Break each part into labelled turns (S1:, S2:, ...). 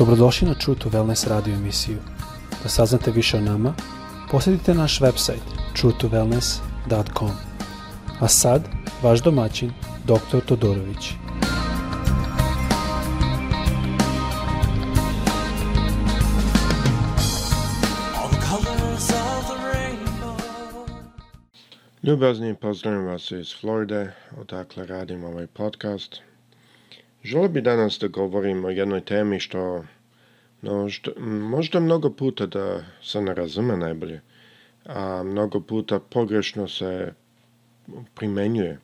S1: Dobrodošli na True to Wellness radio emisiju. Da saznate više o nama, posjetite naš website truetowellness.com. A sad, vaš domaćin, dr. Todorović.
S2: Ljubazni pozdravim vas iz Floride, odakle radim ovaj podcast. Želio bi danas da govorim o jednoj temi što, no, što možda mnogo puta da se ne razume najbolje, a mnogo puta pogrešno se primenjuje.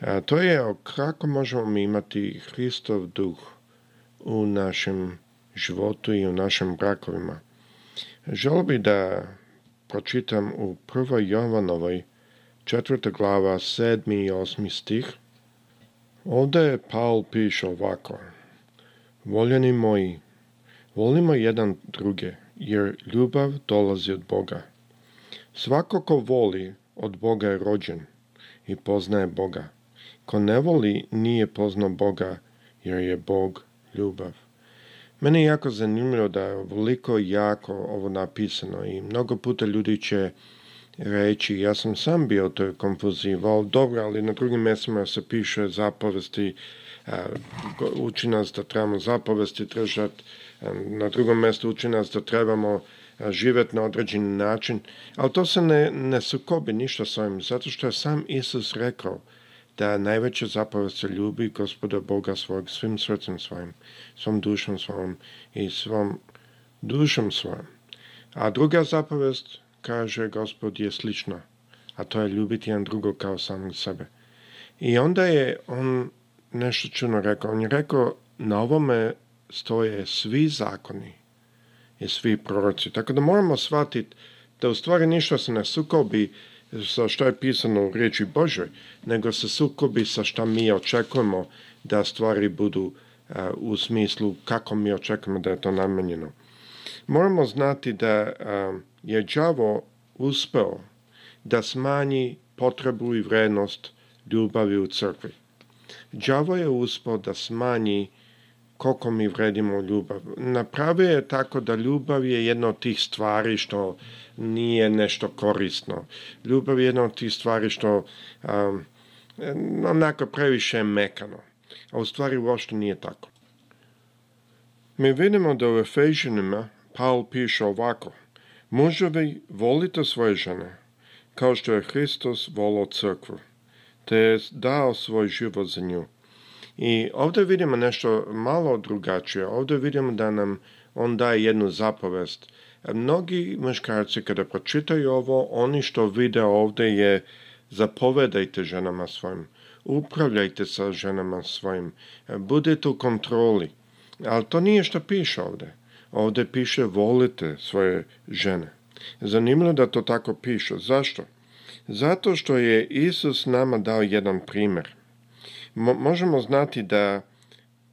S2: A, to je o kako možemo imati Hristov duh u našem životu i u našim brakovima. Želio bi da pročitam u prvoj Jovanovoj četvrta glava, sedmi i osmi stih – je Paul piše ovako. Voljeni moji, volimo jedan druge, jer ljubav dolazi od Boga. Svako ko voli, od Boga je rođen i poznaje Boga. Ko ne voli, nije poznao Boga, jer je Bog ljubav. Mene je jako zanimljivo da je ovoliko jako ovo napisano i mnogo puta ljudi će reći, ja sam sam bio to kompozivao, dobro, ali na drugim mjestima se piše zapovesti, e, uči nas da trebamo zapovesti držati, e, na drugom mjestu uči nas da trebamo e, živjeti na određeni način, ali to se ne, ne sukobi ništa s ovim, zato što je sam Isus rekao da najveća zapovest se ljubi gospoda Boga svog svim srcem svojim, svom dušom svojom i svom dušom svojom. A druga zapovest kaže gospod je slično, a to je ljubiti jedan drugo kao samog sebe. I onda je on nešto čudno rekao. On je rekao, na ovome stoje svi zakoni i svi proroci. Tako da moramo shvatiti da u stvari ništa se ne sukobi sa što je pisano u riječi Božoj, nego se sukobi sa šta mi očekujemo da stvari budu eh, u smislu kako mi očekujemo da je to namenjeno. Moramo znati da eh, je đavo uspeo da smanji potrebu i vrednost ljubavi u crkvi. Đavo je uspeo da smanji koliko mi vredimo ljubav. Napravio je tako da ljubav je jedna od tih stvari što nije nešto korisno. Ljubav je jedna od tih stvari što um, onako previše mekano. A u stvari uopšte nije tako. Mi vidimo da u Efežinima Paul piše ovako – Muževi volite svoje žene, kao što je Hristos volio crkvu, te je dao svoj život za nju. I ovdje vidimo nešto malo drugačije. Ovdje vidimo da nam on daje jednu zapovest. Mnogi muškarci kada pročitaju ovo, oni što vide ovdje je zapovedajte ženama svojim, upravljajte sa ženama svojim, budite u kontroli. Ali to nije što piše ovdje. Ovdje piše volite svoje žene. Zanimljivo da to tako piše. Zašto? Zato što je Isus nama dao jedan primjer. možemo znati da,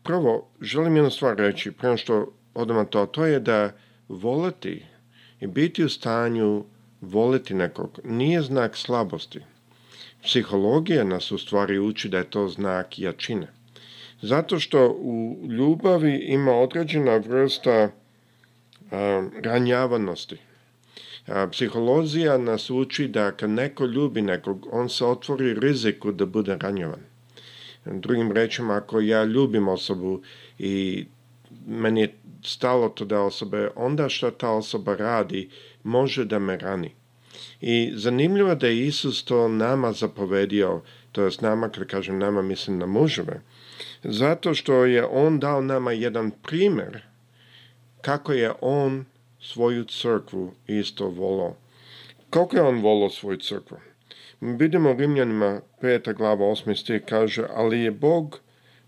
S2: prvo, želim jednu stvar reći, prema što odmah to, to je da voliti i biti u stanju voliti nekog nije znak slabosti. Psihologija nas u stvari uči da je to znak jačine. Zato što u ljubavi ima određena vrsta ranjavanosti. Psiholozija nas uči da kad neko ljubi nekog, on se otvori riziku da bude ranjavan. Drugim rečima, ako ja ljubim osobu i meni je stalo to da osobe, onda što ta osoba radi može da me rani. I zanimljivo da je Isus to nama zapovedio, to je nama, kad kažem nama, mislim na muževe, zato što je on dao nama jedan primjer kako je on svoju crkvu isto volo? Kako je on volo svoju crkvu? Vidimo Rimljanima 5. glava 8. stih kaže, ali je Bog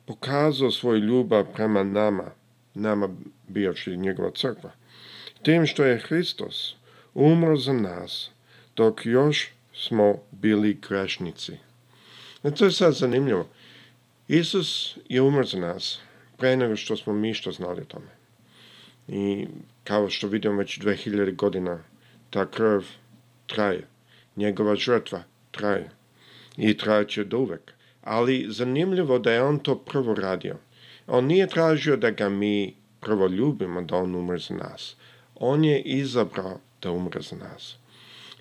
S2: pokazao svoju ljubav prema nama, nama bioši njegova crkva, tim što je Hristos umro za nas, dok još smo bili grešnici. E to je sad zanimljivo. Isus je umro za nas, pre nego što smo mi što znali o tome i kao što vidimo već 2000 godina ta krv traje, njegova žrtva traje i trajeće do uvek. Ali zanimljivo da je on to prvo radio. On nije tražio da ga mi prvo ljubimo, da on umre za nas. On je izabrao da umre za nas.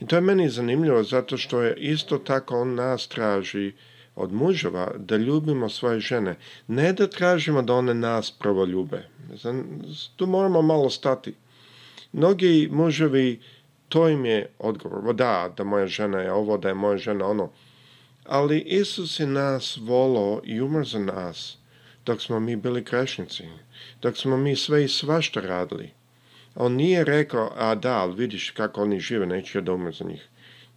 S2: I to je meni zanimljivo zato što je isto tako on nas traži od muževa da ljubimo svoje žene. Ne da tražimo da one nas prvo ljube. Tu moramo malo stati. Mnogi muževi, to im je odgovor. Da, da moja žena je ovo, da je moja žena ono. Ali Isus je nas volao i umr za nas dok smo mi bili krešnici, dok smo mi sve i svašta radili. On nije rekao, a da, ali vidiš kako oni žive, neću ja da umr za njih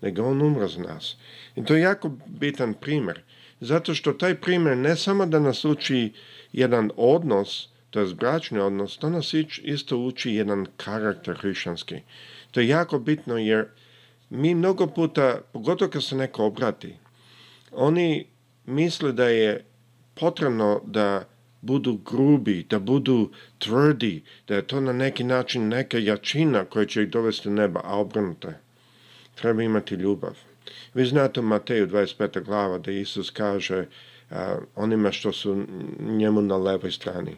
S2: nego on umro za nas. I to je jako bitan primjer. Zato što taj primjer ne samo da nas uči jedan odnos, to je bračni odnos, to nas isto uči jedan karakter hrišćanski. To je jako bitno jer mi mnogo puta, pogotovo kad se neko obrati, oni misle da je potrebno da budu grubi, da budu tvrdi, da je to na neki način neka jačina koja će ih dovesti u neba, a obrnuto je treba imati ljubav. Vi znate u Mateju 25. glava da Isus kaže onima što su njemu na levoj strani,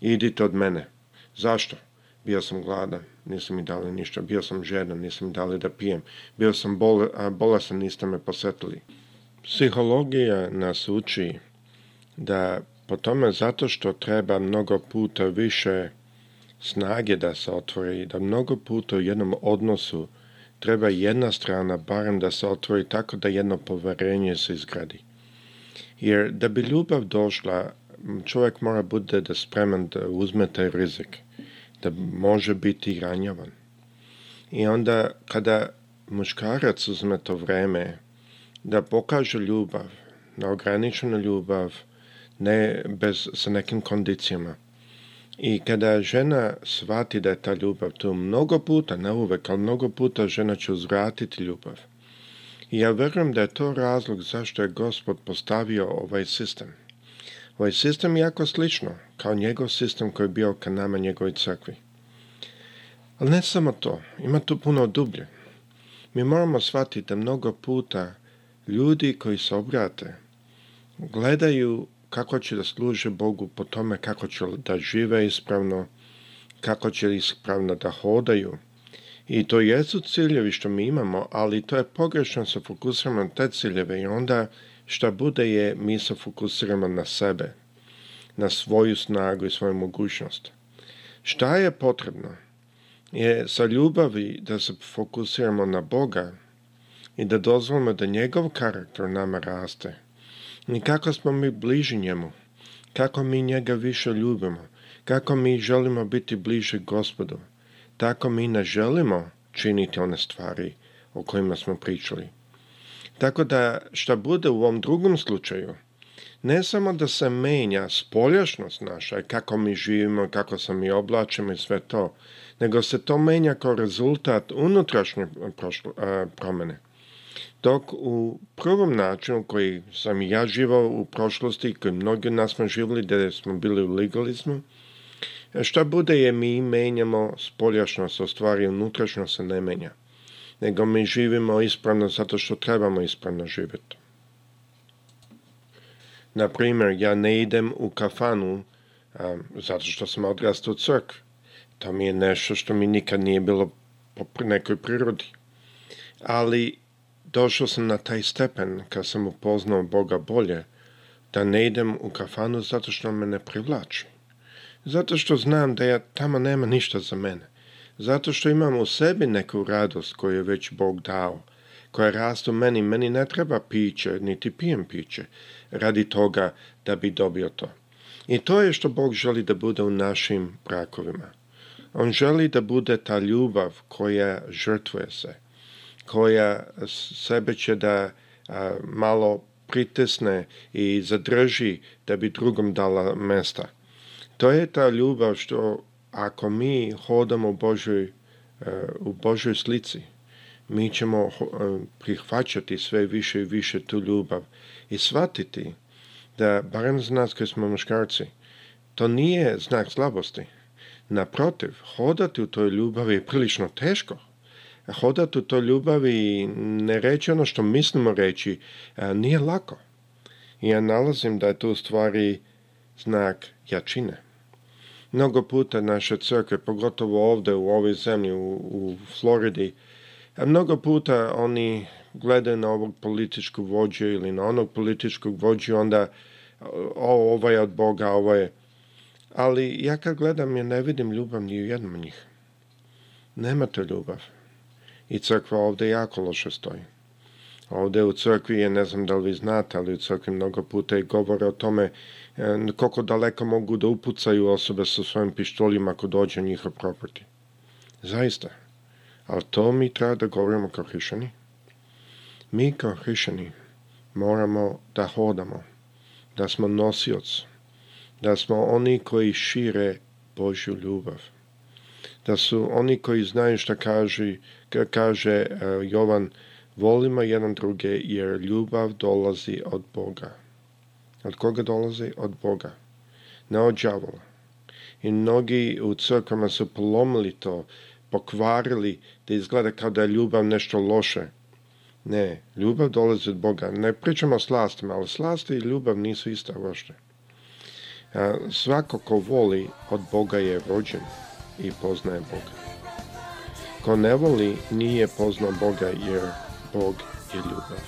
S2: idite od mene. Zašto? Bio sam gladan, nisam mi dali ništa, bio sam žedan, nisam mi dali da pijem, bio sam bol, a, bolestan, niste me posetili. Psihologija nas uči da po tome zato što treba mnogo puta više snage da se otvori da mnogo puta u jednom odnosu treba jedna strana barem da se otvori tako da jedno povjerenje se izgradi. Jer da bi ljubav došla, čovjek mora bude da spreman da uzme taj rizik, da može biti ranjavan. I onda kada muškarac uzme to vreme da pokaže ljubav, ograničenu ljubav, ne bez, sa nekim kondicijama, i kada žena shvati da je ta ljubav tu mnogo puta, ne uvek, ali mnogo puta žena će uzvratiti ljubav. I ja vjerujem da je to razlog zašto je gospod postavio ovaj sistem. Ovaj sistem je jako slično, kao njegov sistem koji je bio ka nama njegovoj crkvi. Ali ne samo to, ima tu puno dublje. Mi moramo shvatiti da mnogo puta ljudi koji se obrate gledaju kako će da služe Bogu po tome kako će da žive ispravno, kako će ispravno da hodaju. I to jesu ciljevi što mi imamo, ali to je pogrešno se fokusiramo na te ciljeve i onda šta bude je mi se fokusiramo na sebe, na svoju snagu i svoju mogućnost. Šta je potrebno? Je sa ljubavi da se fokusiramo na Boga i da dozvolimo da njegov karakter nama raste ni kako smo mi bliži njemu, kako mi njega više ljubimo, kako mi želimo biti bliže gospodu, tako mi ne želimo činiti one stvari o kojima smo pričali. Tako da šta bude u ovom drugom slučaju, ne samo da se menja spoljašnost naša, kako mi živimo, kako se mi oblačimo i sve to, nego se to menja kao rezultat unutrašnje e, promjene. Dok u prvom načinu koji sam ja živao u prošlosti i koji mnogi od nas smo živjeli, da smo bili u legalizmu, e, šta bude je mi menjamo spoljašnost, o stvari unutrašnjo se ne menja. Nego mi živimo ispravno zato što trebamo ispravno živjeti. Na primjer, ja ne idem u kafanu zato što sam odrastao u crkvi. To mi je nešto što mi nikad nije bilo po nekoj prirodi. Ali Došao sam na taj stepen kad sam upoznao Boga bolje, da ne idem u kafanu zato što me ne privlači. Zato što znam da ja tamo nema ništa za mene. Zato što imam u sebi neku radost koju je već Bog dao, koja rastu meni. Meni ne treba piće, niti pijem piće, radi toga da bi dobio to. I to je što Bog želi da bude u našim brakovima. On želi da bude ta ljubav koja žrtvuje se, koja sebe će da malo pritesne i zadrži da bi drugom dala mesta. To je ta ljubav što ako mi hodamo u Božoj, u Božoj slici, mi ćemo prihvaćati sve više i više tu ljubav i shvatiti da, barem za nas koji smo muškarci, to nije znak slabosti. Naprotiv, hodati u toj ljubavi je prilično teško hodati u toj ljubavi i ne reći ono što mislimo reći, e, nije lako. I ja nalazim da je to u stvari znak jačine. Mnogo puta naše crkve, pogotovo ovdje u ovoj zemlji, u, u Floridi, a e, mnogo puta oni gledaju na ovog političkog vođu ili na onog političkog vođu, onda o, ovo ovaj je od Boga, ovo ovaj je... Ali ja kad gledam, ja ne vidim ljubav ni u jednom njih. Nema to ljubav i crkva ovdje jako loše stoji. Ovdje u crkvi je, ne znam da li vi znate, ali u crkvi mnogo puta i govore o tome e, koliko daleko mogu da upucaju osobe sa svojim pištoljima ako dođe njihov property. Zaista. Ali to mi treba da govorimo kao hrišani. Mi kao hrišani moramo da hodamo, da smo nosioc, da smo oni koji šire Božju ljubav da su oni koji znaju šta kaže, kaže Jovan, volimo jedan druge jer ljubav dolazi od Boga. Od koga dolazi? Od Boga. Ne od džavola. I mnogi u crkvama su polomili to, pokvarili da izgleda kao da je ljubav nešto loše. Ne, ljubav dolazi od Boga. Ne pričamo o slastima, ali slasti i ljubav nisu ista vošte. E, svako ko voli od Boga je rođen i poznaje Boga. Ko ne voli nije poznao Boga jer Bog je ljubav.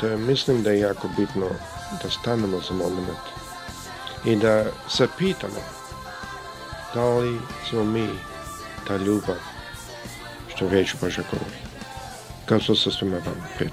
S2: To je, mislim da je jako bitno da stanemo za moment i da se pitamo da li smo mi ta ljubav što već Boža govori. Kao što se svima vama